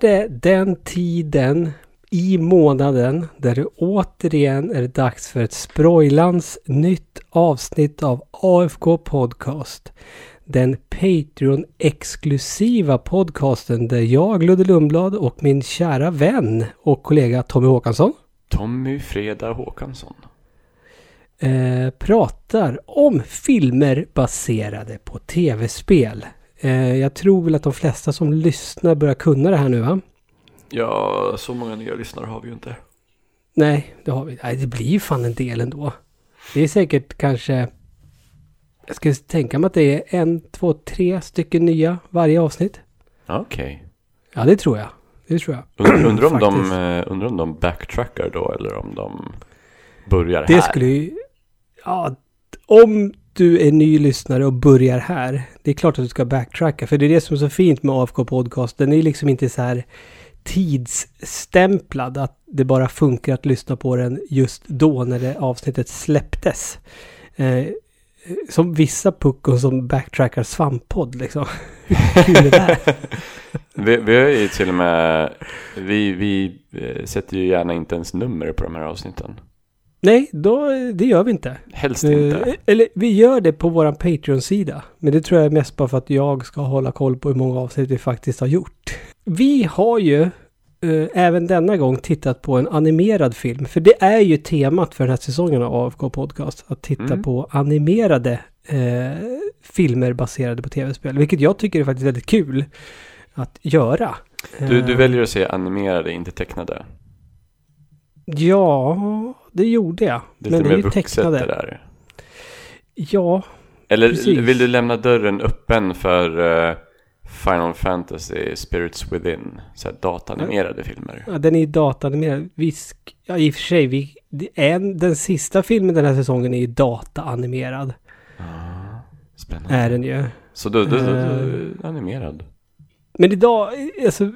det den tiden i månaden där det återigen är dags för ett Sproilans nytt avsnitt av AFK Podcast. Den Patreon-exklusiva podcasten där jag, Ludde Lundblad och min kära vän och kollega Tommy Håkansson Tommy Freda Håkansson. eh, pratar om filmer baserade på tv-spel. Eh, jag tror väl att de flesta som lyssnar börjar kunna det här nu va? Ja, så många nya lyssnare har vi ju inte. Nej, det har vi. Nej, det blir ju fan en del ändå. Det är säkert kanske... Jag skulle tänka mig att det är en, två, tre stycken nya varje avsnitt. Okej. Ja, det tror jag. Det tror jag. Undrar undra om, de, eh, undrar om de backtrackar då eller om de börjar Det här. skulle ju... Ja, om du är ny lyssnare och börjar här. Det är klart att du ska backtracka. För det är det som är så fint med AFK Podcast. Den är liksom inte så här tidsstämplad. Att det bara funkar att lyssna på den just då när det avsnittet släpptes. Eh, som vissa puckon som backtrackar svamppodd liksom. Hur kul är det? vi, vi har ju till och med, vi, vi eh, sätter ju gärna inte ens nummer på de här avsnitten. Nej, då, det gör vi inte. Helst Eh, inte. Eller vi gör det på våran Patreon-sida. Men det tror jag är mest bara för att jag ska hålla koll på hur många avsnitt vi faktiskt har gjort. Vi har ju eh, även denna gång tittat på en animerad film. För det är ju temat för den här säsongen av AFK Podcast. Att titta Mm. på animerade eh, filmer baserade på tv-spel. Vilket jag tycker är faktiskt väldigt kul att göra. Du, du Eh, väljer att se animerade, inte tecknade. Ja, det gjorde jag. Det Men det är ju vuxet det tecknade. där. Ja, Eller Precis. vill du lämna dörren öppen för eh, Final Fantasy Spirits Within? Så här datanimerade filmer. Ja, den är ju datanimerad. Visk, ja i och för sig, vi, är, den sista filmen den här säsongen är ju dataanimerad. Ah, spännande. Är den ju. Så då, då, då, då Eh. animerad. Men idag, alltså,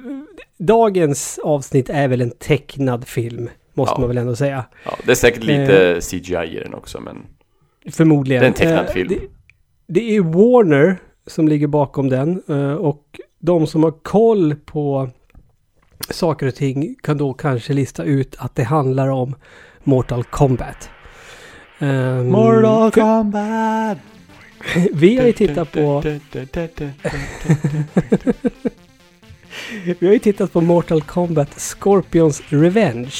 dagens avsnitt är väl en tecknad film. Måste Ja. man väl ändå säga. Ja, det är säkert lite CGI i den också, men Förmodligen. Det är en tecknad Eh, film. Det, det är Warner som ligger bakom den. eh, Och de som har koll på saker och ting kan då kanske lista ut att det handlar om Mortal Kombat. Um, för- Kombat! Vi har ju tittat på, vi har ju tittat på Mortal Kombat Scorpions Revenge.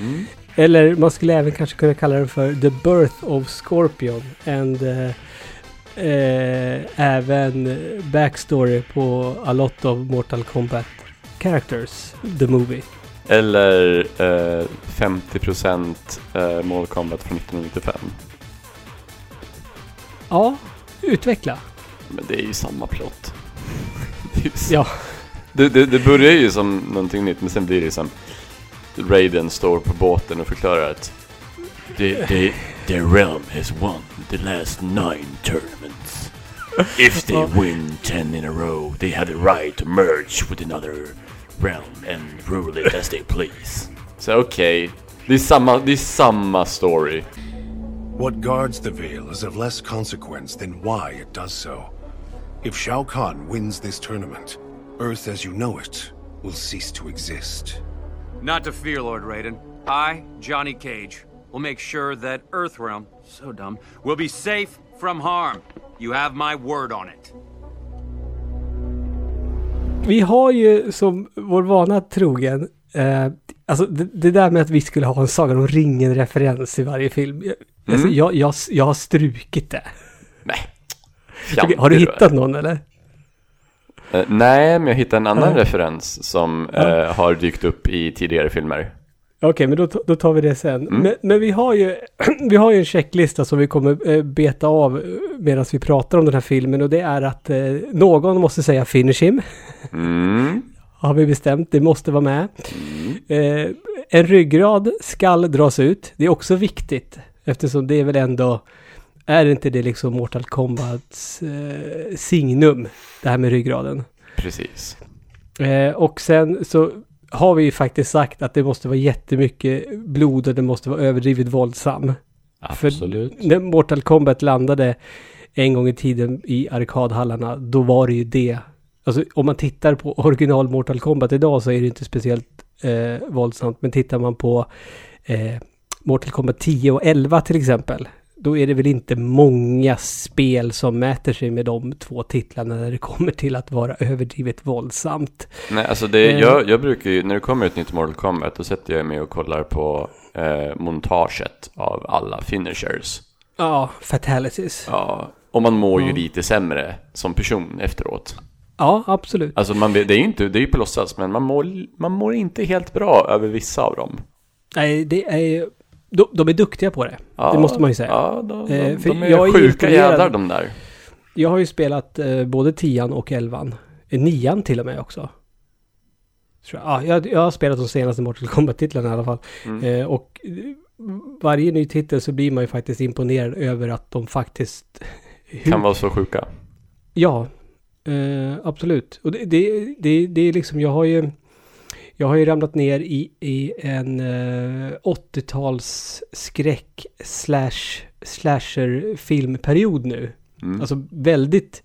Mm. Eller man skulle även kanske kunna kalla den för The Birth of Scorpion. And eh, eh, även backstory på a lot of Mortal Kombat characters. The movie. Eller eh, 50% eh, Mortal Kombat från 1995. Ja, utveckla. Men det är ju samma plott. Det, ju Ja. det, det, det börjar ju som någonting nytt, men sen blir det som Raiden står på båten och förklarar att the, the, the realm has won the last nine tournaments. If they win ten in a row, they have the right to merge with another realm and rule it as they please. Så okej, det, är samma, det är samma story. What guards the veil is of less consequence than why it does so. If Shao Kahn wins this tournament, Earth as you know it will cease to exist. Not to fear, Lord Raiden. I, Johnny Cage, will make sure that Earthrealm, so dumb, will be safe from harm. You have my word on it. Vi har ju som vår vana trogen. Eh, alltså det, det där med att vi skulle ha en Sagan om ringen-referens i varje film. Alltså, Mm. jag, jag, jag har strukit det. Nej. Okej, har du hittat någon eller? Eh, nej, men jag hittade en annan referens som eh, har dykt upp i tidigare filmer. Okej, men då, då tar vi det sen. Mm. Men, men vi har ju vi har ju en checklista som vi kommer eh, beta av medan vi pratar om den här filmen och det är att eh, någon måste säga finish him. Mm. Har vi bestämt, det måste vara med. Eh, en ryggrad skall dras ut. Det är också viktigt eftersom det är väl ändå är inte det liksom Mortal Kombats eh, signum det här med ryggraden? Precis. Eh, och sen så har vi ju faktiskt sagt att det måste vara jättemycket blod och det måste vara överdrivet våldsam. Absolut. När Mortal Kombat landade en gång i tiden i arkadhallarna, då var det ju det. Alltså om man tittar på original Mortal Kombat idag så är det inte speciellt eh, våldsamt. Men tittar man på eh, Mortal Kombat 10 och 11 till exempel. Då är det väl inte många spel som mäter sig med de två titlarna när det kommer till att vara överdrivet våldsamt. Nej, alltså det, Eh. jag, jag brukar ju, när det kommer ett nytt Mortal Kombat, då sätter jag mig och kollar på eh, montaget av alla finishers. Ja, fatalities. Ja, Ja, och man mår ju Ja. lite sämre som person efteråt. absolut. Alltså man, det är ju inte, det är ju på låtsas, men man mår, man mår inte helt bra över vissa av dem. Nej, det är... De, de är duktiga på det. Ja, det måste man ju säga. Ja, de, de, Eh, de är jag sjuka jävlar de där. Jag har ju spelat eh, både tian och elvan. Eh, nian till och med också. Tror jag. Ja, jag, jag har spelat de senaste Mortal Kombat-titlarna i alla fall. Mm. Eh, och eh, varje ny titel så blir man ju faktiskt imponerad över att de faktiskt... Kan vara så sjuka. Ja, absolut. Och det, det, det, det är liksom, jag har ju... Jag har ju ramlat ner i, i en eh, 80-tals skräck slash slasher filmperiod nu. Mm. Alltså väldigt...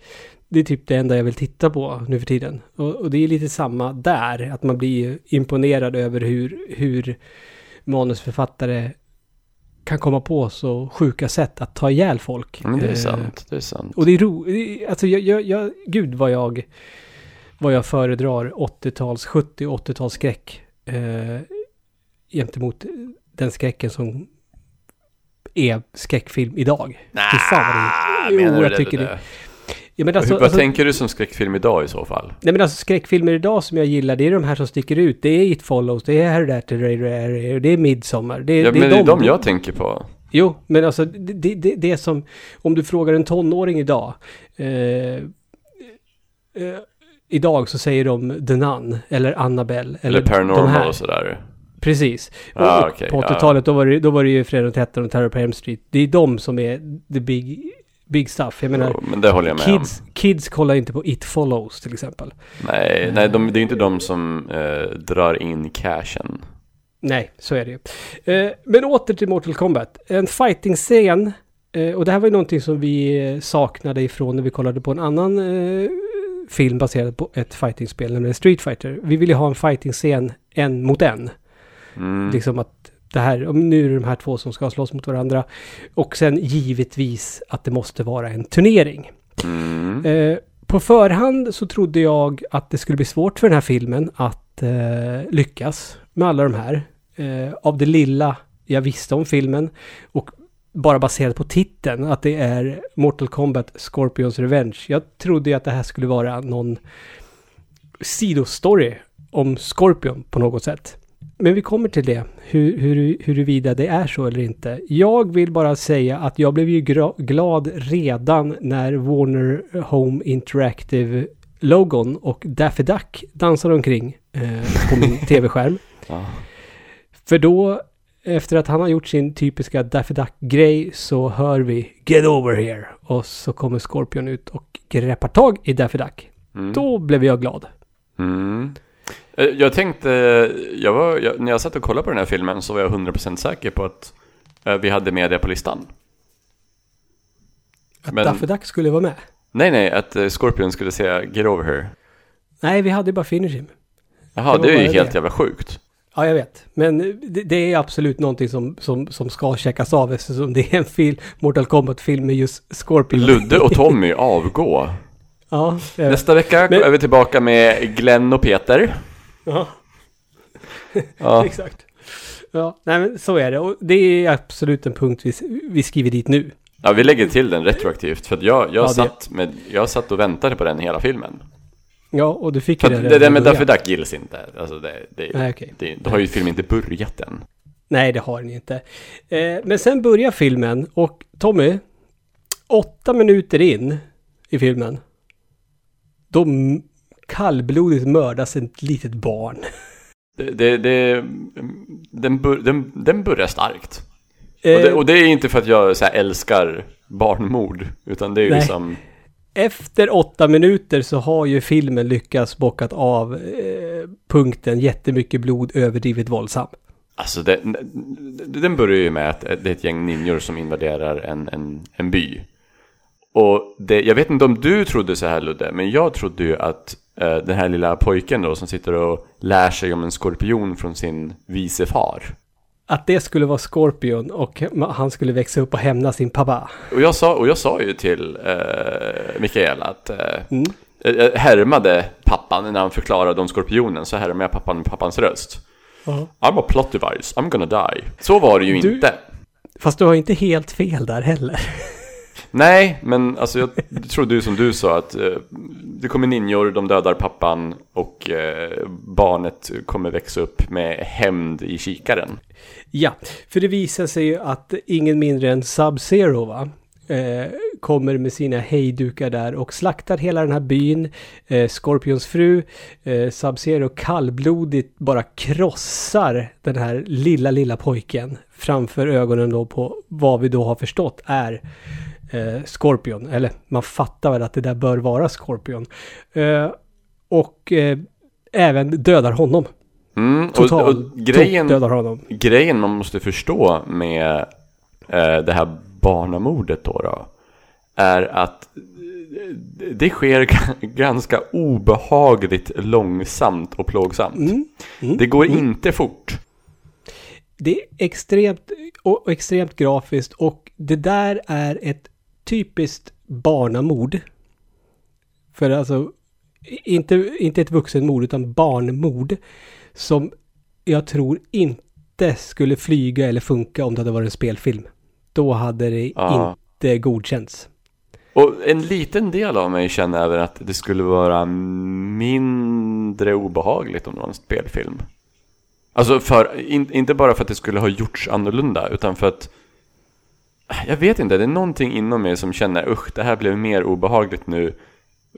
Det är typ det enda jag vill titta på nu för tiden. Och, och det är lite samma där. Att man blir imponerad över hur, hur manusförfattare kan komma på så sjuka sätt att ta ihjäl folk. Men det är Eh, sant, det är sant. och det är roligt. Alltså jag, jag, jag, gud vad jag, vad jag föredrar 80-tals, 70 och 80-tals skräck. Eh, gentemot den skräcken som är skräckfilm idag. Fy det är. menar Jo, du jag tycker det? det. Ja, men alltså, Hur, vad alltså, tänker du som skräckfilm idag i så fall? nej men alltså skräckfilmer idag som jag gillar, det är de här som sticker ut. Det är It Follows, det är Hereditary, det är Midsommar. Det, Ja, det men det är de jag tänker på. Jo, men alltså det, det, det, det är som om du frågar en tonåring idag. Eh, eh, idag så säger de The Nun eller Annabelle. Eller de Paranormal här. och sådär. Precis. Och, Ah, okej, på ja. 80-talet då var, det, då var det ju Fredag den 13 och Terror på Elm Street. Det är de som är the big, big stuff. Jag menar, Jo, men det håller jag med kids, kids kollar inte på It Follows till exempel. om. Nej, nej de, det är inte de som eh, drar in cashen. Nej, så är det ju. Eh, men åter till Mortal Kombat. En fighting-scen. Eh, och det här var ju någonting som vi eh, saknade ifrån när vi kollade på en annan eh, film baserad på ett fighting-spel, nämligen Street Fighter. Vi ville ha en fighting-scen en mot en. Mm. Liksom att det här, nu är det de här två som ska slåss mot varandra. Och sen givetvis att det måste vara en turnering. Mm. Eh, på förhand så trodde jag att det skulle bli svårt för den här filmen att eh, lyckas med alla de här. Eh, av det lilla jag visste om filmen och bara baserat på titeln att det är Mortal Kombat Scorpions Revenge. Jag trodde ju att det här skulle vara någon sidostory om Scorpion på något sätt. Men vi kommer till det, hur, hur, huruvida det är så eller inte. Jag vill bara säga att jag blev ju glad redan när Warner Home Interactive logon och Daffy Duck dansade omkring eh, på min tv-skärm. För då, efter att han har gjort sin typiska Daffy Duck-grej, så hör vi Get over here! Och så kommer Scorpion ut och greppar tag i Daffy Duck. Mm. Då blev jag glad. Mm. Eh, Jag tänkte, jag var, jag, när jag satt och kollade på den här filmen så var jag 100% säker på att eh, vi hade med det på listan. Att Men- Daffy Duck skulle vara med. Nej, nej, att eh, Scorpion skulle säga Get over here. Nej, vi hade bara Finish Him. Jaha, Det det, är ju helt det. jävla sjukt. Ja, jag vet. Men det, det är absolut någonting som, som, som ska checkas av eftersom det är en film, Mortal Kombat-film med just Scorpion. Ludde och Tommy avgå. Ja. Nästa vecka Men- är vi tillbaka med Glenn och Peter. Ja, Ja, exakt. Ja, nej men så är det. Och det är absolut en punkt vi, vi skriver dit nu. ja vi lägger till den retroaktivt. För jag, jag, Ja, satt med, jag satt och väntade på den hela filmen. Ja, och du fick ju det. det där med Daffy. Duck gills inte. Alltså det, det, Nej, okej. det, då har ju filmen inte börjat än. Nej, det har den inte. Eh, men sen börjar filmen och Tommy, åtta minuter in i filmen, då kallblodigt mördas ett litet barn. Det, det, det, den, bör, den, den börjar starkt. Och, Eh, det, och det är inte för att jag så älskar barnmord. Utan det är ju Nej. liksom... Efter åtta minuter så har ju filmen lyckats bockat av eh, punkten jättemycket blod, överdrivet våldsam. Alltså det, den börjar ju med att eh, det är ett gäng ninjor som invaderar en, en, en by. Och det, jag vet inte om du trodde så här Ludde, men jag trodde ju att eh, den här lilla pojken då som sitter och lär sig om en skorpion från sin vice far. Att det skulle vara Scorpion och han skulle växa upp och hämna sin pappa. Och jag sa, och jag sa ju till eh, Mikael att eh, Mm. jag härmade pappan när han förklarade om skorpionen så härmade jag pappan med pappans röst. Ja. I'm a plot device, I'm gonna die. Så var det ju Du- inte. Fast du har inte helt fel där heller. Nej, men alltså jag tror du som du sa att eh, det kommer ninjor, de dödar pappan och eh, barnet kommer växa upp med hämnd i kikaren. Ja, för det visar sig ju att ingen mindre än Sub-Zero va? Eh, kommer med sina hejdukar där och slaktar hela den här byn. Eh, Scorpions fru, eh, Sub-Zero kallblodigt bara krossar den här lilla, lilla pojken framför ögonen då på vad vi då har förstått är eh, Scorpion. Eller man fattar väl att det där bör vara Scorpion. Eh, och eh, även dödar honom. Mm, och, Totalt och grejen, dödar honom. grejen man måste förstå med eh, det här barnamordet då, då är att eh, det sker ganska obehagligt långsamt och plågsamt. Mm, mm, det går inte fort. Det är extremt, och extremt grafiskt och det där är ett typiskt barnamord. För alltså, inte, inte ett vuxenmord utan barnmord. Som jag tror inte skulle flyga eller funka om det hade varit en spelfilm. Då hade det Ja. inte godkänts. Och en liten del av mig känner även att det skulle vara mindre obehagligt om det var en spelfilm. Alltså för, in, inte bara för att det skulle ha gjorts annorlunda, utan för att jag vet inte, det är någonting inom mig som känner usch, det här blev mer obehagligt nu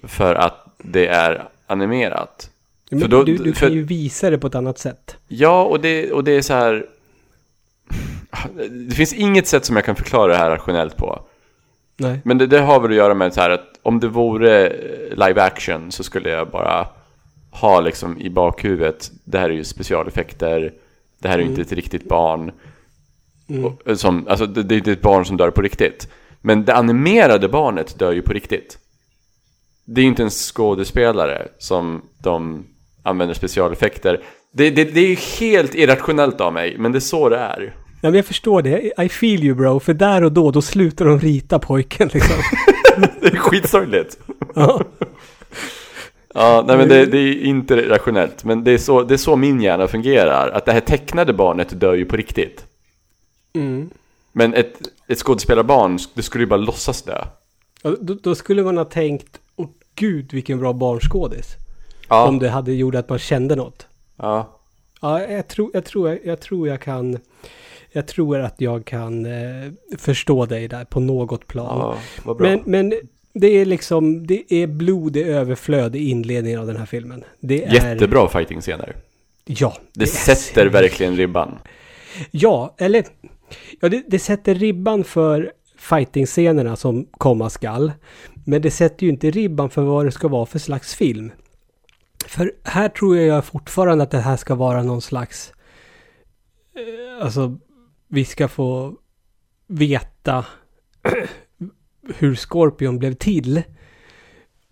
för att det är animerat. Men då- du du för- kan ju visa det på ett annat sätt. Ja, och det, och det är så här... Det finns inget sätt som jag kan förklara det här rationellt på. Nej. Men det, det har väl att göra med så här att om det vore eh, live action så skulle jag bara ha liksom i bakhuvudet, det här är ju specialeffekter, det här är ju inte ett riktigt barn. Mm. Och, eh, som, alltså det, det är inte ett barn som dör på riktigt. Men det animerade barnet dör ju på riktigt. Det är ju inte en skådespelare som de använder specialeffekter. Det, det, det är ju helt irrationellt av mig, men det är så det är. Ja, men jag förstår det. I feel you bro. För där och då, då slutar de rita pojken liksom. Det är skitsorgligt. ja. Ja, nej men det, det är inte rationellt. Men det är, så, det är så min hjärna fungerar. Att det här tecknade barnet dör ju på riktigt. Mm. Men ett, ett skådespelarbarn, det skulle ju bara låtsas dö. Ja, Då, då skulle man ha tänkt, åh gud vilken bra barnskådis. Ja, Om det hade gjort att man kände något. ja. Ja, jag tror jag, tror, jag, tror jag kan... Jag tror att jag kan eh, förstå dig där på något plan. ja men, men det är liksom, det är blod, det är överflöd i inledningen av den här filmen. Det är... Jättebra fighting-scener. Ja. Det, är sätter verkligen ribban. Ja, eller... Ja, det, det sätter ribban för fighting-scenerna som komma skall. Men det sätter ju inte ribban för vad det ska vara för slags film. För här tror jag fortfarande att det här ska vara någon slags... Eh, alltså, vi ska få veta hur Scorpion blev till.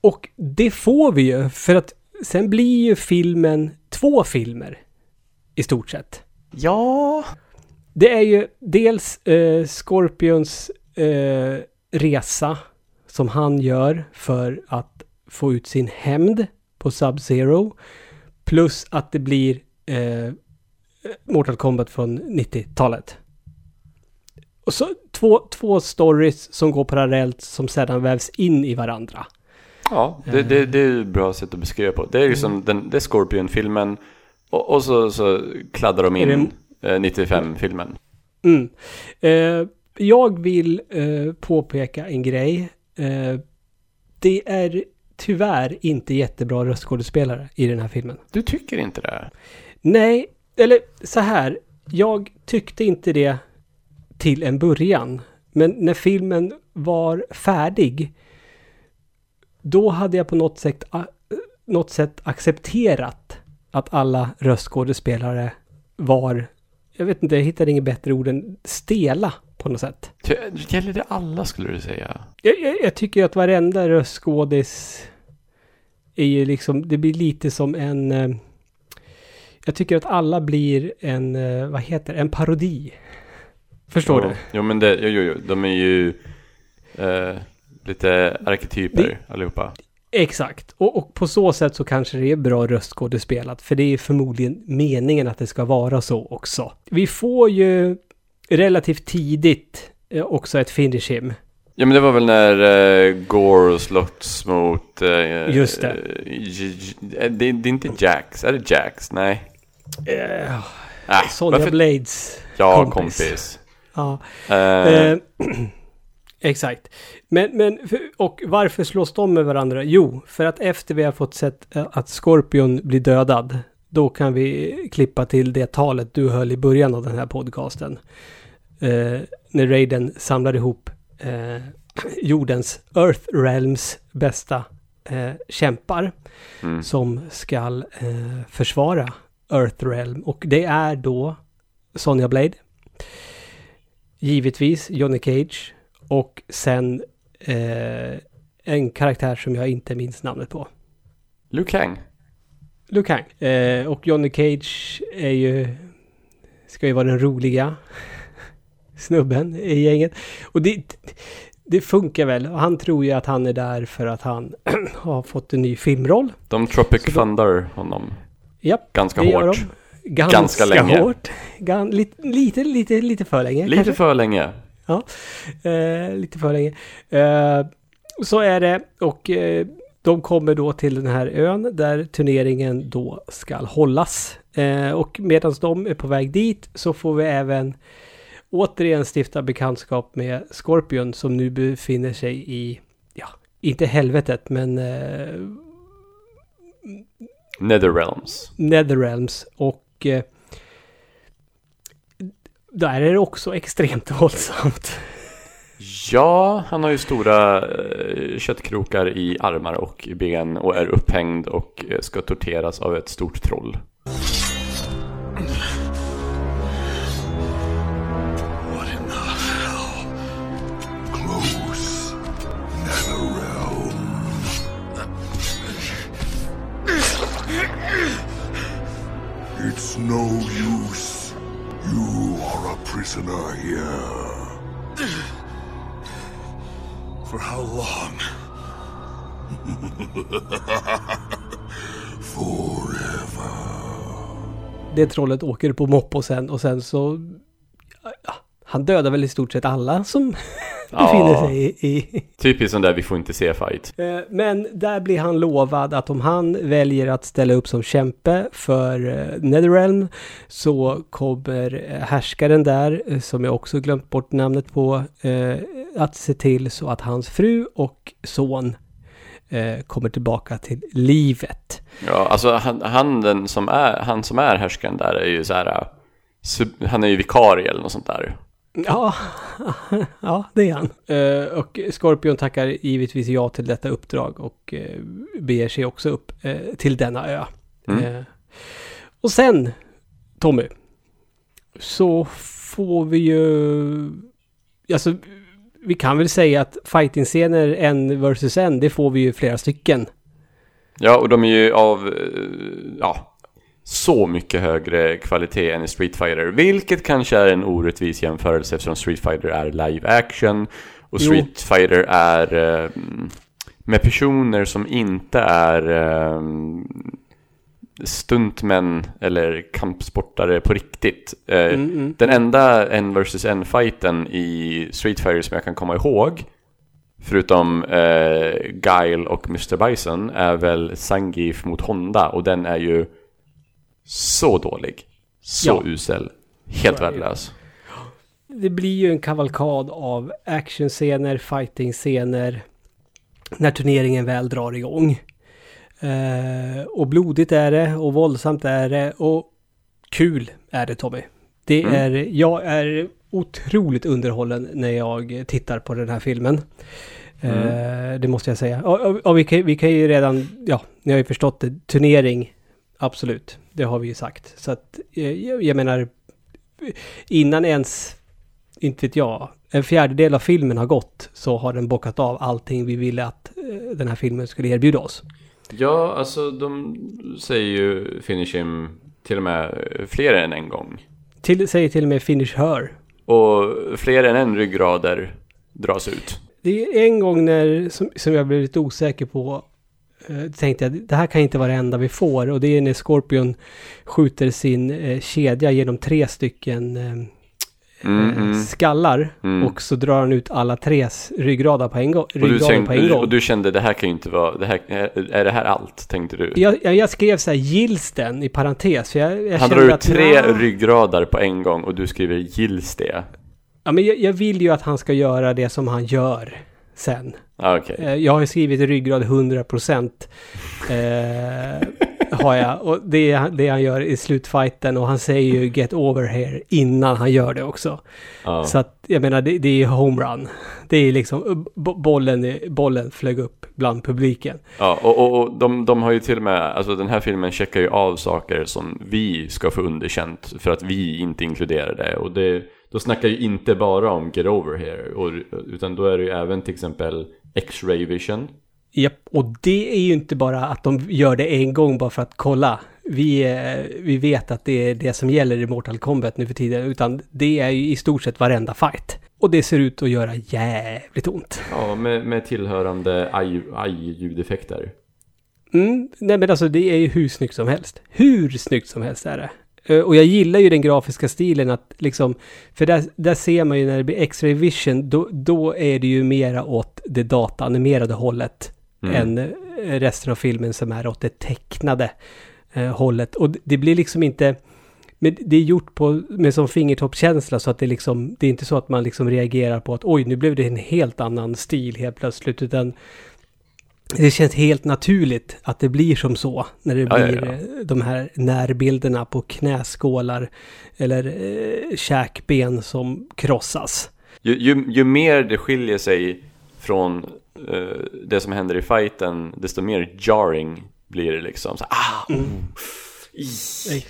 Och det får vi ju, för att sen blir ju filmen två filmer. I stort sett. Ja. Det är ju dels eh, Scorpions eh, resa som han gör för att få ut sin hämnd på Sub-Zero. Plus att det blir eh, Mortal Kombat från 90-talet. Och så två, två stories som går parallellt som sedan vävs in i varandra. Ja, det, det, det är ett bra sätt att beskriva på. Det är ju som den, det är Scorpion-filmen och, och så, så kladdar de in eh, 95-filmen. Mm. Eh, jag vill eh, påpeka en grej. Eh, det är tyvärr inte jättebra röstskådespelare i den här filmen. Du tycker inte det? Nej, eller så här. Jag tyckte inte det till en början. Men när filmen var färdig. Då hade jag på något sätt, något sätt accepterat att alla röstskådespelare var, jag vet inte, jag hittade inget bättre ord än stela på något sätt. Gäller det alla skulle du säga? Jag, jag, jag tycker ju att varenda röstskådis är ju liksom, det blir lite som en... eh, Jag tycker att alla blir en, eh, vad heter en parodi. Förstår jo, du? Jo, men det, jo, jo. De är ju eh, lite arketyper Det- allihopa. Exakt. Och, och på så sätt så kanske det är bra röstskådespelat. För det är förmodligen meningen att det ska vara så också. Vi får ju relativt tidigt eh, också ett finish him. Ja, men det var väl när eh, Gore slåss mot... Eh, Just det. j- det, det är inte Jax, är det Jax? Nej. Eh, Äh, Sonja Blades. Ja, kompis. kompis. Ja. Exakt. Men, men, och varför slås de med varandra? Jo, för att efter vi har fått sett eh, att Scorpion blir dödad, då kan vi klippa till det talet du höll i början av den här podcasten. Eh, när Raiden samlar ihop eh, jordens Earth Realms bästa eh, kämpar mm. som ska eh, försvara Earth Realm. Och det är då Sonja Blade. Givetvis Johnny Cage. Och sen eh, en karaktär som jag inte minns namnet på. Liu Kang. Liu Kang. Eh, och Johnny Cage är ju... Ska ju vara den roliga snubben i gänget. Och det, det funkar väl. Han tror ju att han är där för att han har fått en ny filmroll. De Tropic då- Thunder honom. Japp. Ganska hårt. de. Ganska, Ganska länge. hårt. Gan, lite, lite, lite, lite för länge. Lite kanske. för länge. Eh, lite för länge. Eh, så är det. Och eh, de kommer då till den här ön där turneringen då ska hållas. Eh, och medan de är på väg dit så får vi även återigen stifta bekantskap med Scorpion som nu befinner sig i, ja, inte helvetet men eh, Netherrealms. Netherrealms och eh, där är det också extremt våldsamt. Ja, han har ju stora eh, köttkrokar i armar och ben och är upphängd och eh, ska torteras av ett stort troll. It's no use. You are prisoner here. For how long? Forever. det trollet åker på moppo sen och sen så... Ja, han dödar väl i stort sett alla som befinner sig i... i Typiskt sån där vi får inte se fight. Eh, Men där blir han lovad att om han väljer att ställa upp som kämpe för eh, Netherrealm så kommer eh, härskaren där, som jag också glömt bort namnet på, att se till så att hans fru och son kommer tillbaka till livet. Ja, alltså han, han, som är, han som är härskaren där är ju så här. han är ju vikarie eller något sånt där. Ja, ja det är han. Eh, och Scorpion tackar givetvis ja till detta uppdrag och eh, beger sig också upp eh, till denna ö. Mm. Eh, och sen, Tommy, så får vi ju... Alltså, vi kan väl säga att fighting-scener en versus en, det får vi ju flera stycken. Ja, och de är ju av, eh, ja, så mycket högre kvalitet än i Street Fighter. Vilket kanske är en orättvis jämförelse eftersom Street Fighter är live action. Och Jo. Street Fighter är eh, med personer som inte är eh, stuntmän eller kampsportare på riktigt. Eh, Mm, mm. Den enda en versus en fighten i Street Fighter som jag kan komma ihåg Förutom eh, Guile och Mr. Bison är väl Sangif mot Honda och den är ju så dålig. Så Ja. usel. Helt ju. värdelös. det blir ju en kavalkad av actionscener, fighting-scener när turneringen väl drar igång. Eh, och blodigt är det och våldsamt är det och kul är det Tommy. Det Mm. är, jag är otroligt underhållen när jag tittar på den här filmen. Eh, det måste jag säga. Och, och, och vi, kan, vi kan ju redan, ja, ni har ju förstått det, turnering, absolut. Det har vi ju sagt. Så att, eh, jag, jag menar, innan ens, inte vet jag, en fjärdedel av filmen har gått så har den bockat av allting vi ville att eh, den här filmen skulle erbjuda oss. Ja, alltså de säger ju finish him till och med fler än en gång. Till, säger till och med finish her. Och fler än en ryggrader dras ut. Det är en gång när, som, som jag blev lite osäker på, tänkte jag det här kan inte vara det enda vi får. Och det är när Scorpion skjuter sin eh, kedja genom tre stycken eh, Mm, eh, mm. skallar. Mm. Och så drar han ut alla tres ryggrader på en gång. Och du, tänkte, gång. och du kände det här kan ju inte vara, det här, är det här allt tänkte du? Jag, jag, jag skrev så här den i parentes. För jag, jag Han drar ut tre nja. ryggrader på en gång och du skriver gills det? Ja, men jag, jag vill ju att han ska göra det som han gör sen. Ah, Okej. Eh, Jag har skrivit ryggrad 100% eh, har jag. Och det är det han gör i slutfighten och han säger ju get over here innan han gör det också. Ja. Så att jag menar det, det är homerun. Det är liksom eh, bo- bollen, bollen flög upp bland publiken. Ja, och, och, och de, de har ju till och med, alltså den här filmen checkar ju av saker som vi ska få underkänt för att vi inte inkluderar det. Och det, då snackar ju inte bara om Get Over Here, och, utan då är det ju även till exempel X-Ray Vision. Japp, och det är ju inte bara att de gör det en gång bara för att kolla. Vi, eh, vi vet att det är det som gäller i Mortal Kombat nu för tiden, utan det är ju i stort sett varenda fight. Och det ser ut att göra jävligt ont. Ja, med, med tillhörande aj- aj-ljudeffekter. Mm, nej men alltså det är ju hur snyggt som helst. Hur snyggt som helst är det. Eh, Och jag gillar ju den grafiska stilen att liksom, för där, där ser man ju när det blir X-ray vision, då, då är det ju mera åt det dataanimerade hållet Mm. än eh, resten av filmen som är åt det tecknade eh, hållet. Och det- blir liksom inte, men det är gjort på, med som fingertoppskänsla så att det liksom, det är inte så att man liksom reagerar på att oj, nu blev det en helt annan stil helt plötsligt, utan det känns helt naturligt att det blir som så när det Ja, ja, blir ja. eh, de här närbilderna på knäskålar eller eh, käkben som krossas. Ju, ju, ju mer det skiljer sig från eh, det som händer i fighten, desto mer jarring blir det liksom. Så, ah, oh, i.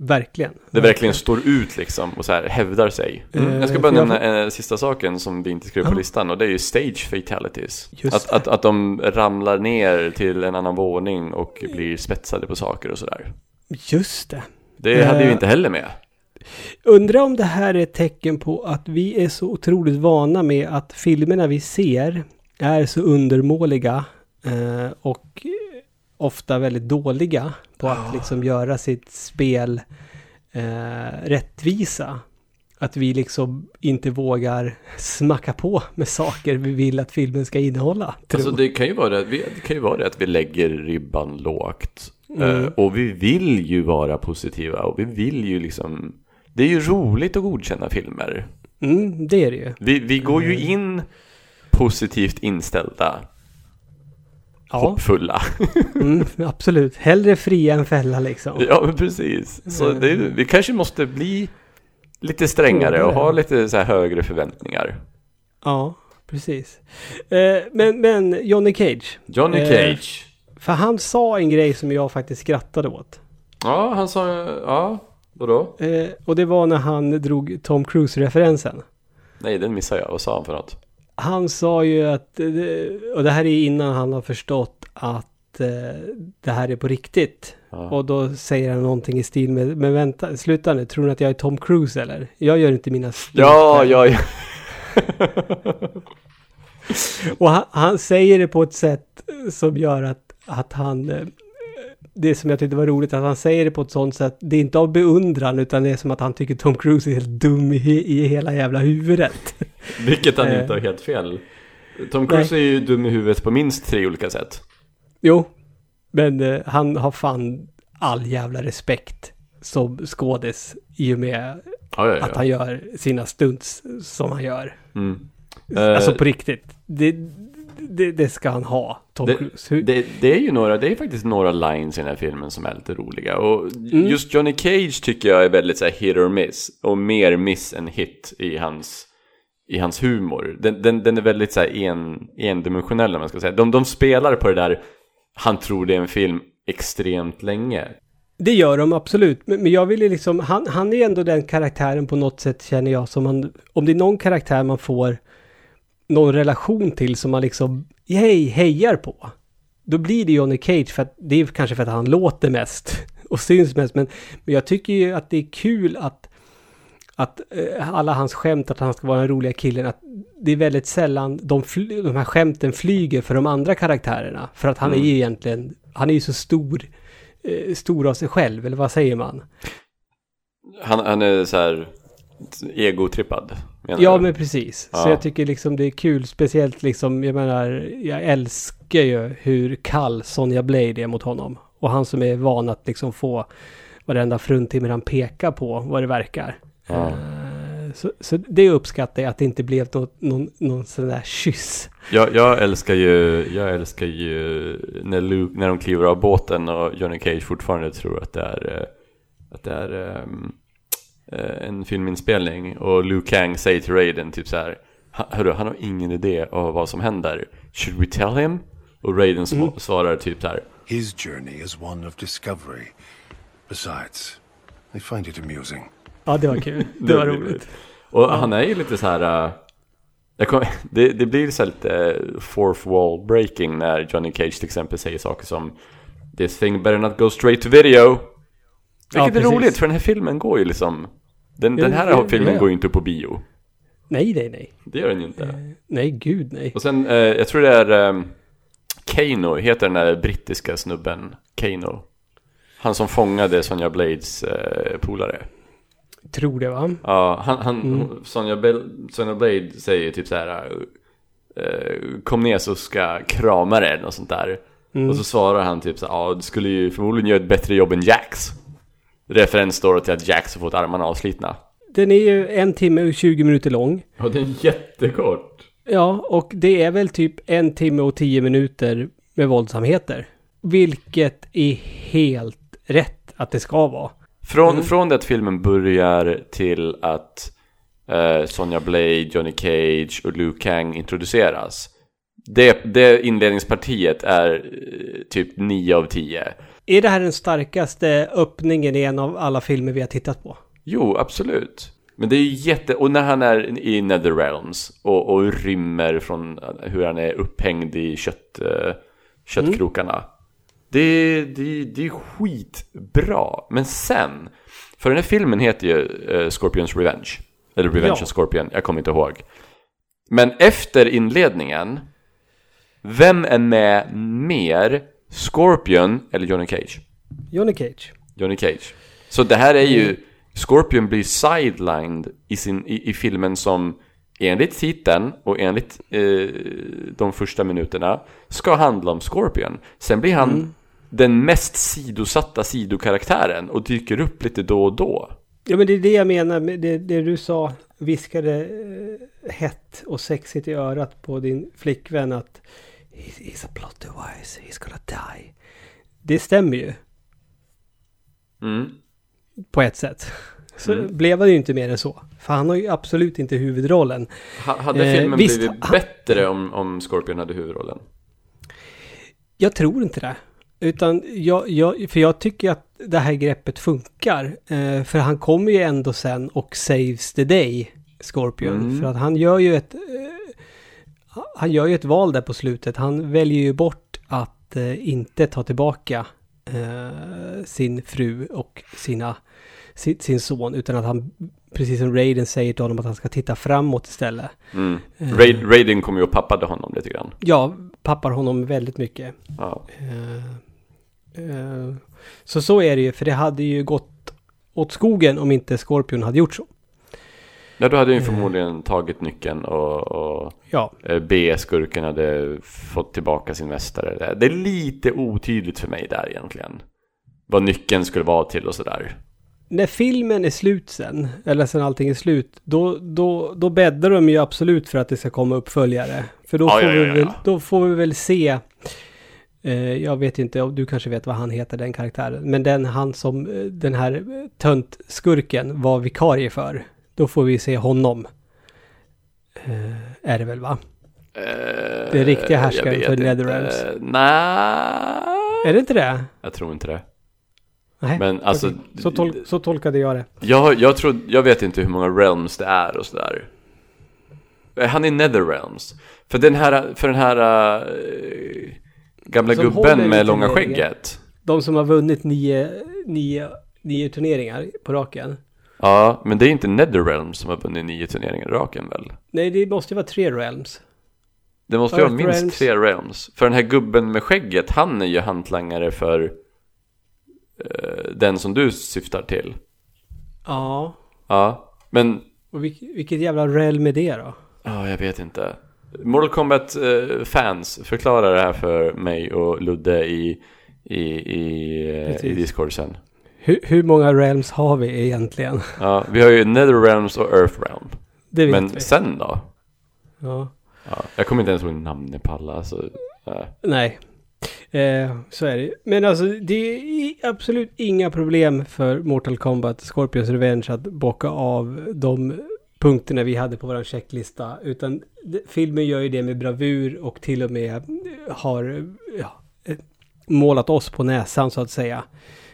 Verkligen. Det verkligen står ut liksom och så här hävdar sig. Mm. Eh, Jag ska bara nämna en sista saken som vi inte skrev på listan och det är ju stage fatalities. Just Att, det. att, att de ramlar ner till en annan våning och blir spetsade på saker och sådär. Just det. Det hade ju Eh. inte heller med. Undrar om det här är ett tecken på att vi är så otroligt vana med att filmerna vi ser är så undermåliga eh, och ofta väldigt dåliga på att liksom göra sitt spel eh, rättvisa. Att vi liksom inte vågar smacka på med saker vi vill att filmen ska innehålla. Alltså det kan ju vara det, det kan ju vara det att vi lägger ribban lågt. Mm. Eh, och vi vill ju vara positiva och vi vill ju liksom Det är ju roligt att godkänna filmer. mm, det är det ju. Vi, vi går ju in positivt inställda, Ja, hoppfulla. mm, absolut. Hellre fria än fälla liksom. ja, men precis. Så det, är- vi kanske måste bli lite strängare och ha lite så här högre förväntningar. Ja, precis. Eh, men, men Johnny Cage. Johnny Eh, Cage. För han sa en grej som jag faktiskt skrattade åt. Ja, han sa, ja, vadå? Eh, och det var när han drog Tom Cruise-referensen. Nej, den missade jag. Vad sa han för något? Han sa ju att, eh, och det här är innan han har förstått att eh, det här är på riktigt. Ja. Och då säger han någonting i stil med, men vänta, sluta nu, tror ni att jag är Tom Cruise eller? Jag gör inte mina stunt Ja, själv." ja, ja. Och han, han säger det på ett sätt som gör att, att han... eh, Det som jag tyckte var roligt, att han säger det på ett sånt sätt. Det är inte av beundran, utan det är som att han tycker Tom Cruise är helt dum i, i hela jävla huvudet. Vilket han Eh. inte har helt fel. Tom Cruise är ju dum i huvudet på minst tre olika sätt. Jo, men eh, han har fan all jävla respekt som skådis i och med Ja, ja, ja. att han gör sina stunts som han gör. Mm. Alltså Eh, på riktigt. Det, det, det ska han ha, Tom Det- Cruise. Det, det är ju några, det är faktiskt några lines i den här filmen som är lite roliga. Och just Johnny Cage tycker jag är väldigt så här hit or miss. Och mer miss än hit i hans, i hans humor. Den, den, den är väldigt så här en, endimensionell om man ska säga. De, de spelar på det där, han tror det är en film extremt länge. Det gör de absolut, men, men jag vill ju liksom, han, han är ändå den karaktären på något sätt känner jag som man, om det är någon karaktär man får någon relation till som man liksom, hej, hejar på. då blir det Johnny Cage för att det är kanske för att han låter mest och syns mest. Men, men jag tycker ju att det är kul att, att eh, alla hans skämt, att han ska vara den roliga killen, att det är väldigt sällan de, de här skämten flyger för de andra karaktärerna. För att han Mm. är ju egentligen, han är ju så stor, eh, stor av sig själv, eller vad säger man? Han, han är så här egotrippad. Ja, du? men precis. Så Ja. jag tycker liksom det är kul, speciellt liksom, jag menar, jag älskar ju hur kall Sonja Blade är mot honom. Och han som är van att liksom få varenda fruntimmer han pekar på, vad det verkar. Ja. Eh, Så, så det uppskattar jag, att det inte blev något, någon, någon sån där kyss. Jag, jag älskar ju, jag älskar ju när, Luke, när de kliver av båten och Johnny Cage fortfarande tror att det är, eh, att det är eh, en filminspelning och Luke Kang säger till Raiden typ så här "Ha- Hörru, han har ingen idé av vad som händer. Should we tell him? Och Raiden sv- svarar typ så här His journey is one of discovery. Besides, I find it amusing. Ja, det var kul. Det var roligt. Och han är ju lite så här. äh, kom, det, det blir så lite äh, fourth wall breaking när Johnny Cage till exempel säger saker som This thing better not go straight to video. Ja, Vilket är precis. roligt för den här filmen går ju liksom Den, Ja, den här ja, filmen ja. går ju inte på bio. Nej, nej, nej. Det gör den ju inte. Nej, gud nej. Och sen, eh, jag tror det är eh, Kano, heter den där brittiska snubben Kano. Han som fångade Sonja Blades eh, polare. Tror det va? Ja, han, han, Mm. Sonja, Bel, Sonja Blade säger typ så här eh, Kom ner så ska krama dig något sånt där. Mm. Och så svarar han typ så här, ja du skulle ju förmodligen göra ett bättre jobb än Jax. Referens då till att Jax har fått armarna avslitna. Den är ju en timme och 20 minuter lång. Ja, det är jättekort. Ja, och det är väl typ en timme och 10 minuter med våldsamheter. Vilket är helt rätt att det ska vara. Från, Mm. från det att filmen börjar till att eh, Sonja Blade, Johnny Cage och Liu Kang introduceras. Det, det inledningspartiet är eh, typ 9 av 10. Är det här den starkaste öppningen i en av alla filmer vi har tittat på? Jo, absolut. Men det är ju jätte... Och när han är i Netherrealms och, och rymmer från hur han är upphängd i kött, eh, köttkrokarna. Det, det, det är skitbra. Men sen... För den här filmen heter ju eh, Scorpions Revenge. Eller Revenge Ja. of Scorpion, jag kommer inte ihåg. Men efter inledningen, vem är med mer? Scorpion eller Johnny Cage? Johnny Cage. Johnny Cage. Så det här är ju, Scorpion blir sidelined i, sin, i, i filmen som enligt titeln och enligt eh, de första minuterna ska handla om Scorpion. Sen blir han den mest sidosatta sidokaraktären och dyker upp lite då och då. Ja, men det är det jag menar med det, det du sa. Viskade eh, hett och sexigt i örat på din flickvän att "He's- He's a plot device, he's gonna die. Det stämmer ju Mm. på ett sätt. Så Mm. blev han ju inte mer än så. För han har ju absolut inte huvudrollen. Ha, hade Eh, filmen visst, blivit bättre om, om Scorpion hade huvudrollen? Jag tror inte det. Utan jag, jag, för jag tycker att det här greppet funkar. Eh, för han kommer ju ändå sen och saves the day, Scorpion. Mm. För att han gör ju ett... Eh, han gör ju ett val där på slutet. Han väljer ju bort att eh, inte ta tillbaka eh, sin fru och sina, sin, sin son. Utan att han, precis som Raiden säger till honom, att han ska titta framåt istället. Mm. Eh. Raid, Raiden kom ju och pappade honom lite grann. Ja, pappar honom väldigt mycket. Ja. Eh, eh, så så är det ju, för det hade ju gått åt skogen om inte Scorpion hade gjort så. Ja, då hade Eh. ju förmodligen tagit nyckeln och, och Ja, eh, B-skurken hade fått tillbaka sin mästare. Det är lite otydligt för mig där egentligen. Vad nyckeln skulle vara till och sådär. när filmen är slut sen, eller sen allting är slut, då, då, då bäddar de ju absolut för att det ska komma uppföljare. För då, Ja, får, ja, vi väl, då får vi väl se, eh, jag vet inte, du kanske vet vad han heter, den karaktären, men den han som eh, den här eh, töntskurken var vikarie för, då får vi se honom. Eh, är det väl va? Eh, Det är riktiga härskaren för. Netherrealms. Nej, Är det inte det? jag tror inte det. Nej, Men alltså- så, tol så tolkade jag det. Jag, jag, tror, jag vet inte hur många realms det är och sådär. Eh, Han är Netherrealms. För den här, för den här... eh, Gamla Som gubben med långa skägget. De som har vunnit nio, nio, nio turneringar på raken. Ja, men det är inte Netherrealm som har vunnit nio turneringar i raken väl? Nej, det måste ju vara tre realms. Det måste ju vara minst Realms. tre realms. För den här gubben med skägget, han är ju hantlangare för eh, den som du syftar till. Ja. Ja, men Och vilk, vilket jävla realm är det då? ja, jag vet inte. Mortal Kombat eh, fans, förklara det här för mig och Ludde i, i, i, eh, i. Discord sen. Hur, hur många realms har vi egentligen? Ja, vi har ju Netherrealms och Earthrealm. Det vet Men vi. sen då? Ja. Ja, jag kommer inte ens ihåg namnet på alla, så... eh. Nej. Eh, så är det. Men alltså det är absolut inga problem för Mortal Kombat Scorpions Revenge att bocka av de punkterna vi hade på vår checklista. Utan filmen gör ju det med bravur och till och med har ja, eh, målat oss på näsan så att säga.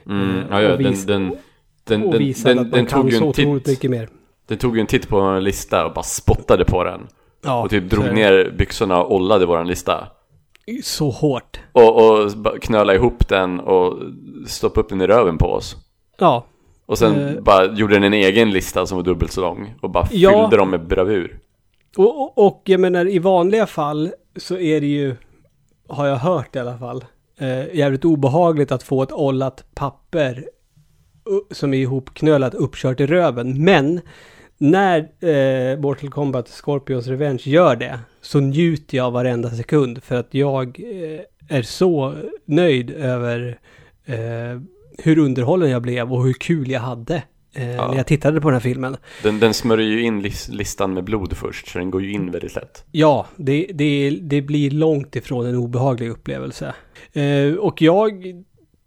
Mm, Eh, ja, ja, och den, vis- den, den, och den, den, den tog ju en titt, mycket mer. den tog ju en titt på vår lista och bara spottade på den. Ja, och typ drog ner byxorna och ollade våran lista. Så hårt. Och, och knöla ihop den och stoppa upp den i röven på oss. Ja, Och sen Eh. bara gjorde den en egen lista som var dubbelt så lång. Och bara Ja. fyllde dem med bravur. Och, och, och jag menar i vanliga fall så är det ju, har jag hört i alla fall, eh, jävligt obehagligt att få ett ollat papper som är ihopknölat uppkört i röven. Men när eh, Mortal Kombat Scorpions Revenge gör det så njuter jag varenda sekund för att jag eh, är så nöjd över eh, hur underhållen jag blev och hur kul jag hade eh, Ja. när jag tittade på den här filmen. Den, den smörjer ju in lis- listan med blod först, så den går ju in väldigt lätt. Ja, det, det, det blir långt ifrån en obehaglig upplevelse. Eh, och jag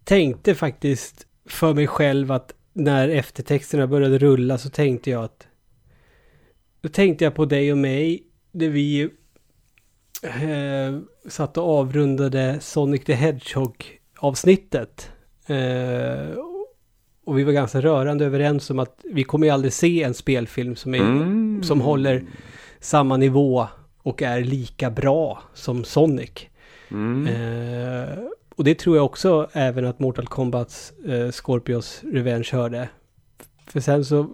tänkte faktiskt för mig själv att när eftertexterna började rulla så tänkte jag att då tänkte jag på dig och mig när vi eh, satt och avrundade Sonic the Hedgehog avsnittet. Eh, och vi var ganska rörande överens om att vi kommer ju aldrig se en spelfilm som är Mm. som håller samma nivå och är lika bra som Sonic. Mm. Eh, och det tror jag också även att Mortal Kombats eh, Scorpios Revenge hörde. För sen så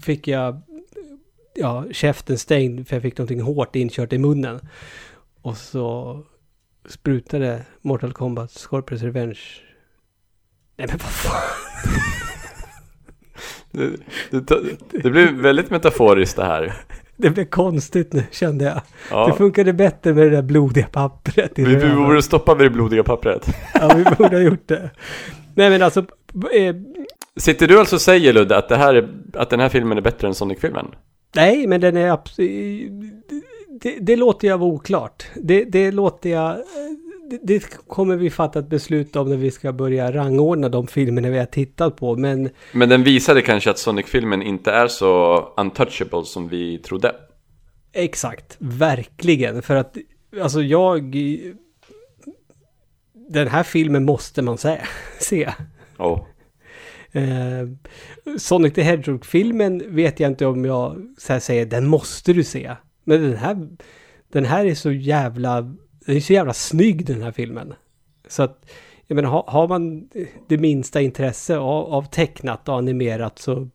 fick jag ja, käften stängd för jag fick någonting hårt inkört i munnen. Och så sprutade Mortal Kombat Scorpios Revenge. Nej men vad fan. Det, det, det blir väldigt metaforiskt det här. Det blev konstigt nu kände jag. Det Ja. funkade bättre med det där blodiga pappret Vi, vi borde stoppa vid det blodiga pappret. Ja, vi borde ha gjort det. Nej, men alltså... Eh, Sitter du alltså och säger Ludde att, det här är, att den här filmen är bättre än Sonic-filmen? nej, men den är absolut... Det, det låter jag vara oklart. Det, det låter jag... Det, kommer vi fatta ett beslut om när vi ska börja rangordna de filmerna vi har tittat på. Men Men den visade kanske att Sonic-filmen inte är så untouchable som vi trodde. exakt, verkligen. För att, alltså jag... Den här filmen måste man se. se. Oh. Eh, Sonic the Hedgehog-filmen vet jag inte om jag så säger, den måste du se. Men den här, den här är så jävla, den är så jävla snygg den här filmen. Så att, jag menar, har, har man det minsta intresse av, av tecknat och animerat så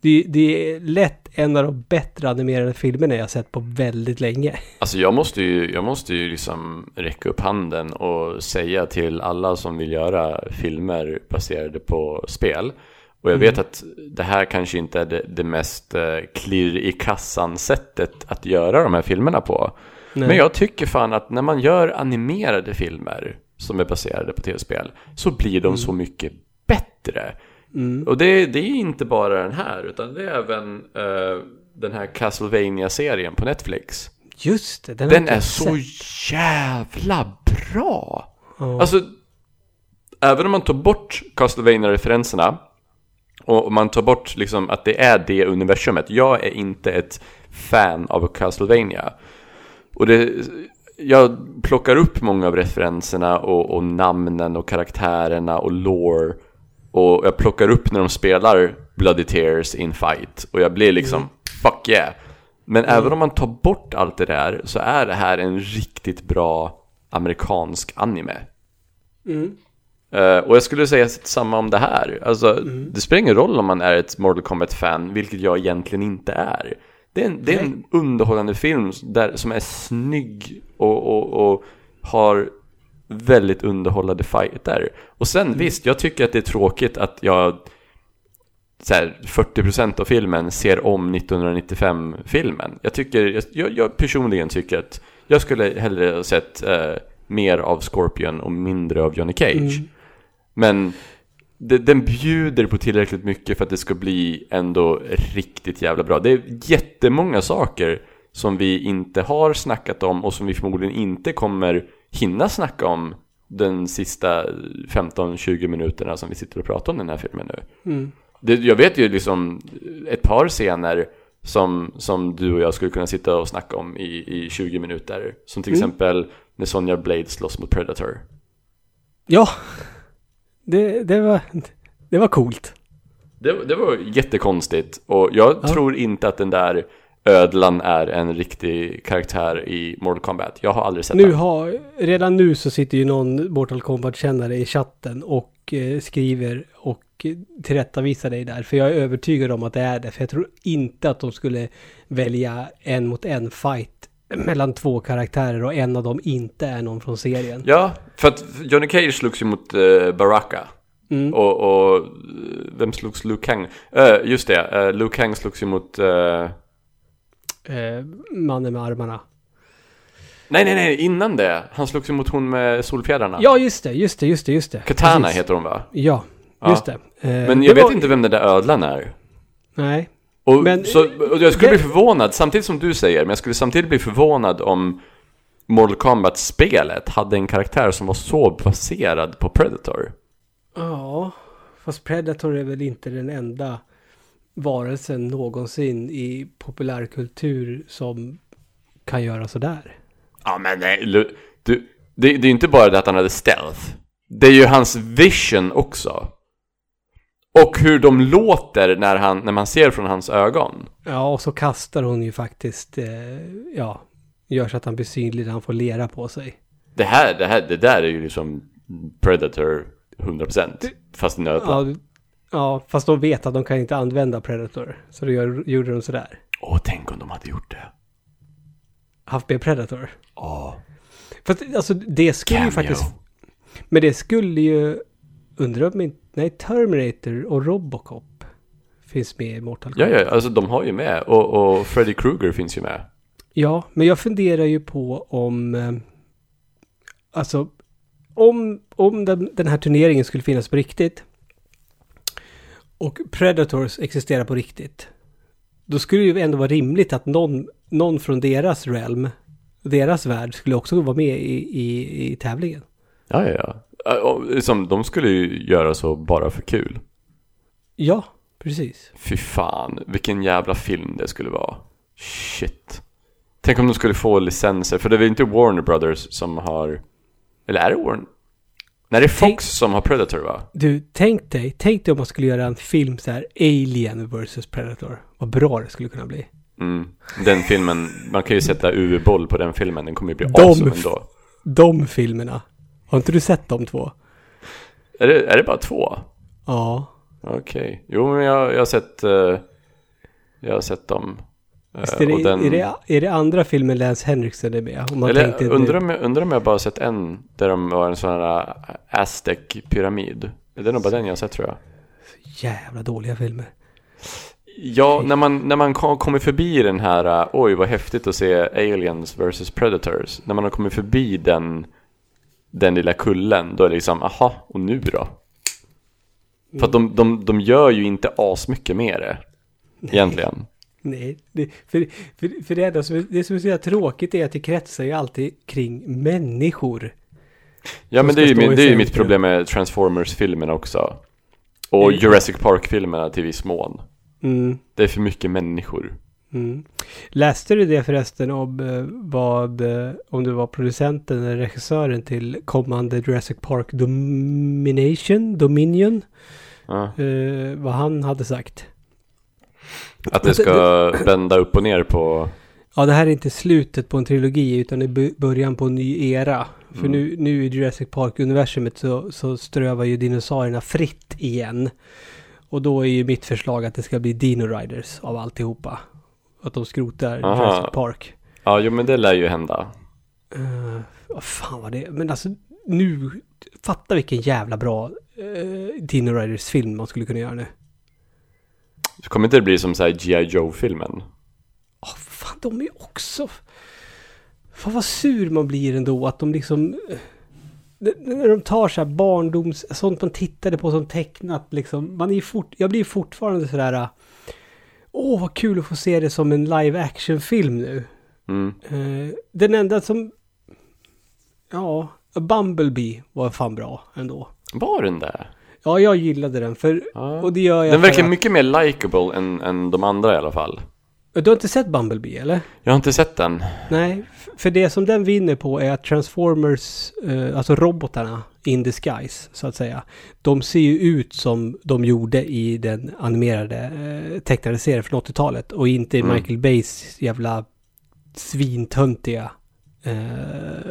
det, det, är lätt en av de bättre animerade filmerna jag sett på väldigt länge. Alltså jag måste ju, jag måste ju liksom räcka upp handen och säga till alla som vill göra filmer baserade på spel. Och jag vet att det här kanske inte är det, det mest eh, klirr i kassan sättet att göra de här filmerna på. Nej. Men jag tycker fan att när man gör animerade filmer som är baserade på tv-spel så blir de så mycket bättre. Mm. Och det, det är inte bara den här utan det är även eh, den här Castlevania-serien på Netflix. Just det, den, Den är jag så sett. jävla bra! Ja. Alltså, även om man tar bort Castlevania-referenserna och man tar bort liksom att det är det universumet. Jag är inte ett fan av Castlevania. Och det, jag plockar upp många av referenserna och, och namnen och karaktärerna och lore. Och jag plockar upp när de spelar Bloody Tears in fight. Och jag blir liksom, fuck yeah. Men även om man tar bort allt det där så är det här en riktigt bra amerikansk anime. Mm. Eh, och jag skulle säga samma om det här. Alltså, det spelar ingen roll om man är ett Mortal Kombat-fan, vilket jag egentligen inte är. Det är en, det är en underhållande film där, som är snygg och, och, och har väldigt underhållande fighter. Och sen visst, jag tycker att det är tråkigt att jag så här, 40% av filmen ser om 1995-filmen. Jag tycker, jag, jag personligen tycker att jag skulle hellre ha sett eh, mer av Scorpion och mindre av Johnny Cage. Men det, den bjuder på tillräckligt mycket för att det ska bli ändå riktigt jävla bra. Det är jättemånga saker som vi inte har snackat om och som vi förmodligen inte kommer hinna snacka om den sista 15-20 minuterna som vi sitter och pratar om den här filmen nu. Det, jag vet ju liksom ett par scener som, som du och jag skulle kunna sitta och snacka om i, i 20 minuter. Som till exempel när Sonja Blade slåss mot Predator. Ja, det, det, var, det var coolt. Det, det var jättekonstigt och jag Ja. tror inte att den där ödlan är en riktig karaktär i Mortal Kombat. Jag har aldrig sett Nu den. har, redan nu så sitter ju någon Mortal Kombat-kännare i chatten och eh, skriver och tillrättavisar dig där. För jag är övertygad om att det är det. För jag tror inte att de skulle välja en mot en fight mellan två karaktärer och en av dem inte är någon från serien. Ja, för att Johnny Cage slogs ju mot uh, Baraka. Mm. Och, och eh, vem slogs Liu Kang? Eh, just det, uh, Liu Kang slogs ju mot... eh, Eh, mannen med armarna. nej, nej, nej, innan det. Han slogs ju mot hon med solfjädrarna. Ja, just det, just det, just det, just det. Katana Precis. heter hon va? Ja, Ja. just det. Eh, Men det jag vet var- inte vem den där ödlan är. Nej. Och, Men- så, och jag skulle det- bli förvånad, samtidigt som du säger, men jag skulle samtidigt bli förvånad om Mortal Kombat-spelet hade en karaktär som var så baserad på Predator. Ja, fast Predator är väl inte den enda varelsen någonsin i populärkultur som kan göra sådär. Ja men nej, Lu- du, det, det är ju inte bara det att han hade stealth. Det är ju hans vision också. Och hur de låter när, han, när man ser från hans ögon. Ja, och så kastar hon ju faktiskt, eh, ja, gör så att han blir synlig när han får lera på sig. Det här, det här, det där är ju liksom Predator 100% fast i nödland. Ja, ja, fast de vet att de kan inte använda Predator. Så då gör, gjorde de sådär. Åh, tänk om de hade gjort det. Haft med Predator. Åh, Fast alltså det skulle ju Cameo. faktiskt... Men det skulle ju... Undrar om inte... Nej, Terminator och Robocop finns med i Mortal Ja, Kombat. ja, alltså de har ju med. Och, och Freddy Krueger finns ju med. Ja, men jag funderar ju på om... eh, Alltså, om, om den, den här turneringen skulle finnas på riktigt och Predators existerar på riktigt, då skulle det ju ändå vara rimligt att någon, någon från deras realm, deras värld, skulle också vara med i, i, i tävlingen. Ja, ja, ja. Liksom, de skulle ju göra så bara för kul. Ja, precis. Fy fan, vilken jävla film det skulle vara. Shit. Tänk om de skulle få licenser, för det är väl inte Warner Brothers som har... Eller är det Warner? Nej, det är Fox Tänk- som har Predator va? Du, tänk dig, tänk dig om man skulle göra en film så här, Alien vs Predator. Vad bra det skulle kunna bli. Mm. Den filmen, man kan ju sätta UV-boll på den filmen, den kommer ju bli De- awesome ändå. De filmerna. Har inte du sett de två? Är det, är det bara två? Ja. Okej. Jo, men jag, jag har sett... eh, jag har sett dem. Eh, Visst är, det, den- är, det, är det andra filmen Lance Henriksen är med? Om man Eller tänkte undrar om, jag, undrar om jag bara sett en där de var en sån här äh, Aztec-pyramid. Det är nog bara den jag har sett tror jag. Jävla dåliga filmer. Ja, när man, när man kom- kommer förbi den här, oj vad häftigt att se Aliens vs Predators. När man har kommit förbi den, den lilla kullen, då är det liksom, aha, och nu då? För att de, de, de gör ju inte asmycket med det, egentligen. Nej, det, för, för, för det, enda som, det som är så tråkigt är att det kretsar ju alltid kring människor. Ja men det är ju, min- det är ju mitt problem med Transformers-filmerna också. Och Mm. Jurassic Park-filmerna till viss mån. Mm, Det är för mycket människor. Mm. Läste du det förresten om eh, vad, eh, om det var producenten eller regissören till kommande Jurassic Park Domination, Dominion, Ja. eh, vad han hade sagt? Att det ska vända upp och ner på... Ja, det här är inte slutet på en trilogi utan det är början på en ny era. För Mm. nu, nu i Jurassic Park-universumet så, så strövar ju dinosaurierna fritt igen. Och då är ju mitt förslag att det ska bli Dino Riders av alltihopa. Att de skrotar Aha. Jurassic Park. Ja, jo men det lär ju hända. Uh, vad fan var det? Men alltså nu, fatta vilken jävla bra uh, Dino Riders-film man skulle kunna göra nu. Kommer inte det bli som så här G.I. Joe-filmen? Åh, fan, de är ju också... Fan vad sur man blir ändå att de liksom... eh, När de tar så här barndoms... Sånt man tittade på som tecknat liksom. Man är ju fort, jag blir fortfarande sådär... eh, Åh, vad kul att få se det som en live action-film nu. Mm. Eh, den enda som... Ja, Bumblebee var fan bra ändå. Var den där? Ja, jag gillade den för... Ja. Och det gör jag Den verkar att- mycket mer likable än, än de andra i alla fall. Du har inte sett Bumblebee eller? Jag har inte sett den. Nej, för det som den vinner på är att Transformers, eh, alltså robotarna in disguise så att säga. De ser ju ut som de gjorde i den animerade eh, tecknade serien från 80-talet och inte Mm. Michael Bays jävla svintöntiga eh,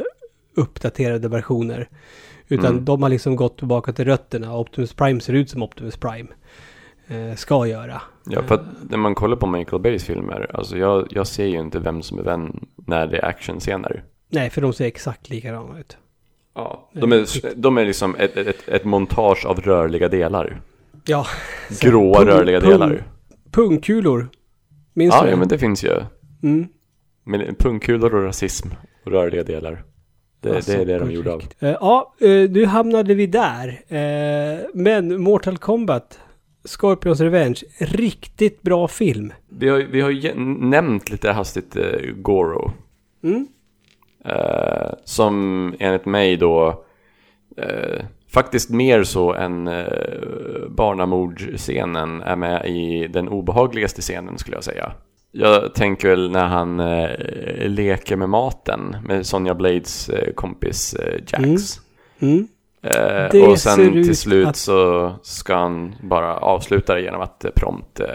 uppdaterade versioner. Utan Mm. de har liksom gått tillbaka till rötterna. Optimus Prime ser ut som Optimus Prime ska göra. Ja, för att när man kollar på Michael Bays filmer, alltså jag, jag ser ju inte vem som är vem när det är actionscener. Nej, för de ser exakt likadana ut. Ja, de är, de är liksom ett, ett, ett montage av rörliga delar. Ja. Gråa pung- rörliga pung- delar. Pungkulor. Minns Ja, du ja, men det finns ju. Mm. Men pungkulor och rasism och rörliga delar. Det, Alltså, det är det de gjorde av. Eh, ja, uh, nu hamnade vi där. Eh, men Mortal Kombat, Scorpions Revenge, riktigt bra film. Vi har, vi har ju nämnt lite hastigt uh, Goro. Mm. Eh, som enligt mig då eh, faktiskt mer så än uh, barnamordscenen är med i den obehagligaste scenen skulle jag säga. Jag tänker väl när han eh, leker med maten med Sonja Blades kompis Jax. Mm. Eh, Det och sen till ut slut att- så ska han bara avsluta det genom att eh, prompt eh,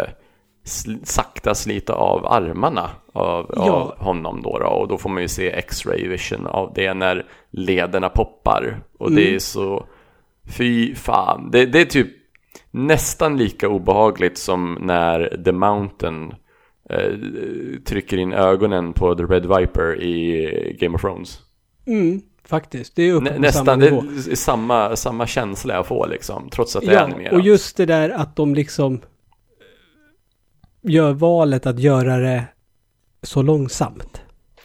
sl- sakta slita av armarna av, Ja. av honom då, då. Och då får man ju se X-ray vision av det när lederna poppar. Och det Mm. är så... Fy fan. Det, det är typ nästan lika obehagligt som när The Mountain eh, trycker in ögonen på The Red Viper i Game of Thrones. Mm. Faktiskt, det är uppe Nä, på samma nästan, det nivå. är samma, samma känsla jag får liksom, trots att det är Ja, animerat. och just det där att de liksom eh, gör valet att göra det så långsamt.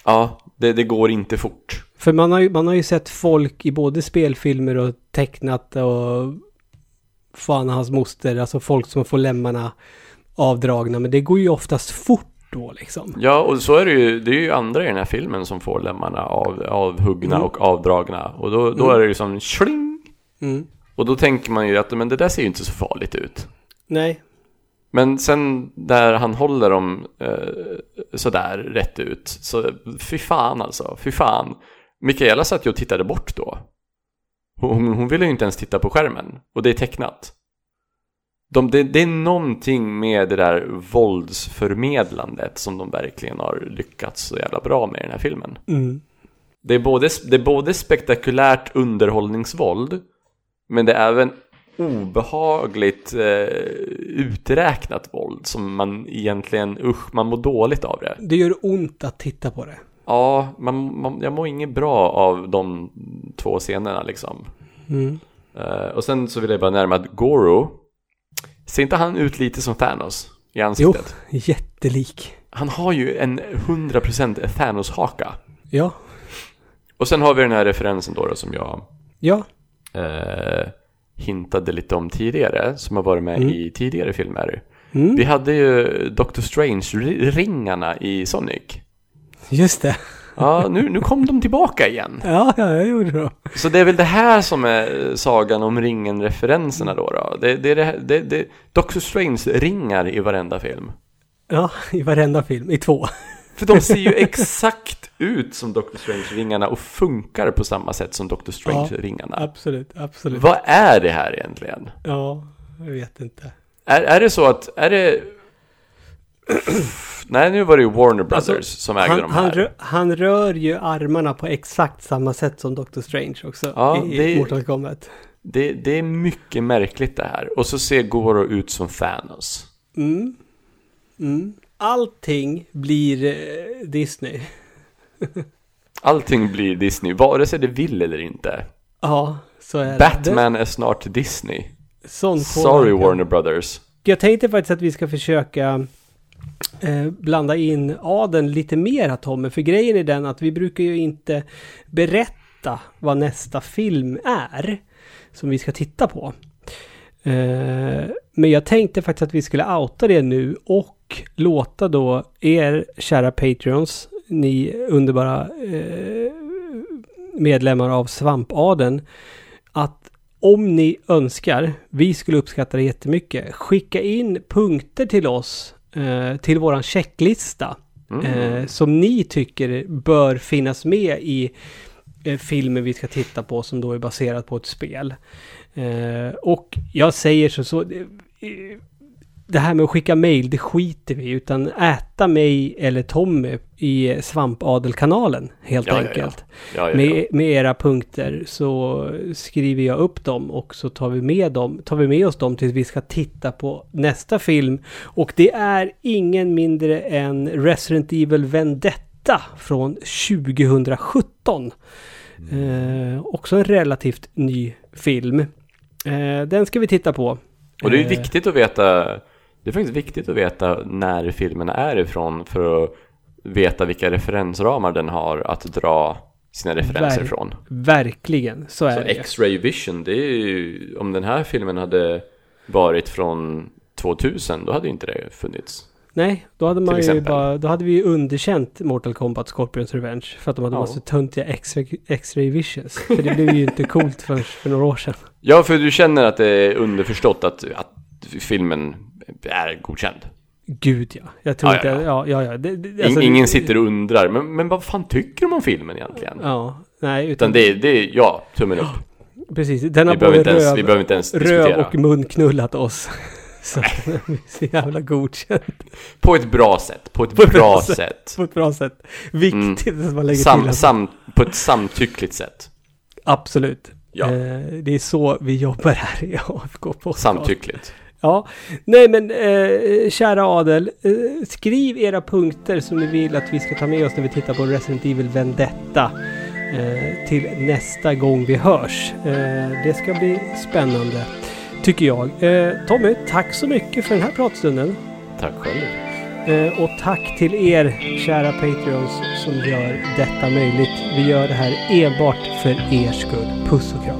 Ja, det, det går inte fort. För man har, ju, man har ju sett folk i både spelfilmer och tecknat och fan hans moster, alltså folk som får lemmarna avdragna. Men det går ju oftast fort då liksom. Ja, och så är det ju, det är ju andra i den här filmen som får lemmarna av, avhuggna Mm. och avdragna. Och då, då Mm. är det ju som sling. Mm. Och då tänker man ju att men det där ser ju inte så farligt ut. Nej. Men sen där han håller dem eh, sådär rätt ut, så fy fan alltså, fy fan. Mikaela satt ju och tittade bort då. Hon, hon ville ju inte ens titta på skärmen, och det är tecknat. De, det, det är någonting med det där våldsförmedlandet som de verkligen har lyckats så jävla bra med i den här filmen. Mm. Det är både, det är både spektakulärt underhållningsvåld, men det är även obehagligt eh, uträknat våld som man egentligen, usch, man mår dåligt av det. Det gör ont att titta på det. Ja, man, man, jag mår inget bra av de två scenerna liksom. Mm. Eh, och sen så vill jag bara närma att Goro, ser inte han ut lite som Thanos i Jo, ansiktet? jättelik. Han har ju en 100% Thanos-haka. Ja. Och sen har vi den här referensen då, då som jag Ja. eh, hintade lite om tidigare, som har varit med Mm. i tidigare filmer. Mm. Vi hade ju Doctor Strange-ringarna i Sonic. Just det. Ja, nu, nu kom de tillbaka igen. Ja, ja, jag gjorde det. Så det är väl det här som är sagan om ringen-referenserna då. då. Det, det det, det, det, Doctor Strange-ringar i varenda film. Ja, i varenda film. I två. För de ser ju exakt ut som Doctor Strange-ringarna och funkar på samma sätt som Doctor Strange-ringarna. Absolut, absolut. Vad är det här egentligen? Ja, jag vet inte. Är, är det så att, är det... Nej, nu var det ju Warner Brothers Alltså, som ägde han, de här. han, rö- han rör ju armarna på exakt samma sätt som Doctor Strange också Ja, i, det- Mortal Kombat. Det, det är mycket märkligt det här. Och så ser Goro ut som Thanos. Mm. Mm. Allting blir eh, Disney. Allting blir Disney, vare sig det vill eller inte. Ja, så är det. Batman är snart Disney. Sån Sorry. Warner Brothers. Jag tänkte faktiskt att vi ska försöka eh, blanda in adeln lite mer Tommy. För grejen är den att vi brukar ju inte berätta vad nästa film är som vi ska titta på. Eh, men jag tänkte faktiskt att vi skulle outa det nu och låta då er kära Patreons, ni underbara eh, medlemmar av Svampaden, att om ni önskar, vi skulle uppskatta det jättemycket, skicka in punkter till oss, till våran checklista, Mm. eh, som ni tycker bör finnas med i eh, filmen vi ska titta på som då är baserat på ett spel. Eh, och jag säger så, så eh, det här med att skicka mail, det skiter vi utan äta mig eller Tommy i Svampadelkanalen helt Ja, enkelt. Ja, ja. Med, med era punkter så skriver jag upp dem och så tar vi med dem, tar vi med oss dem tills vi ska titta på nästa film. Och det är ingen mindre än Resident Evil Vendetta från 2017. Eh, också en relativt ny film. Eh, den ska vi titta på. Och det är Eh, viktigt att veta, det är faktiskt viktigt att veta när filmerna är ifrån för att veta vilka referensramar den har att dra sina referenser Ver- ifrån. Verkligen, så är Så det. X-Ray Vision, det är ju, om den här filmen hade varit från 2000, då hade ju inte det funnits. Nej, då hade man ju bara, då hade vi ju underkänt Mortal Kombat Scorpions Revenge. För att de hade Ja. massa töntiga X-ray visions. För det blev ju inte coolt för, för några år sedan. Ja, för du känner att det är underförstått att, att filmen är godkänd. Gud ja. Jag tror Ja, ja, ja, ja. ja det, det, alltså, ingen sitter och undrar, men, men vad fan tycker de om filmen egentligen? Ja, nej, utan, Utan det, det är, ja, tummen upp. precis. Den har Vi behöver, både inte ens, vi röv, behöver inte ens röv diskutera. och mun knullat oss. Så att så jävla godkänd. På ett bra sätt, på ett På ett bra bra sätt. På ett bra sätt. Viktigt att man lägger till. Sam, att- sam, på ett samtyckligt sätt. Absolut. Ja. Eh, det är så vi jobbar här i AFK Podcast. Samtyckligt. Ja, nej men eh, kära Adel, eh, skriv era punkter som ni vill att vi ska ta med oss när vi tittar på Resident Evil Vendetta eh, till nästa gång vi hörs. Eh, det ska bli spännande, tycker jag. Eh, Tommy, tack så mycket för den här pratstunden. Tack själv. Eh, och tack till er kära Patreons som gör detta möjligt. Vi gör det här enbart för er skull. Puss och kram.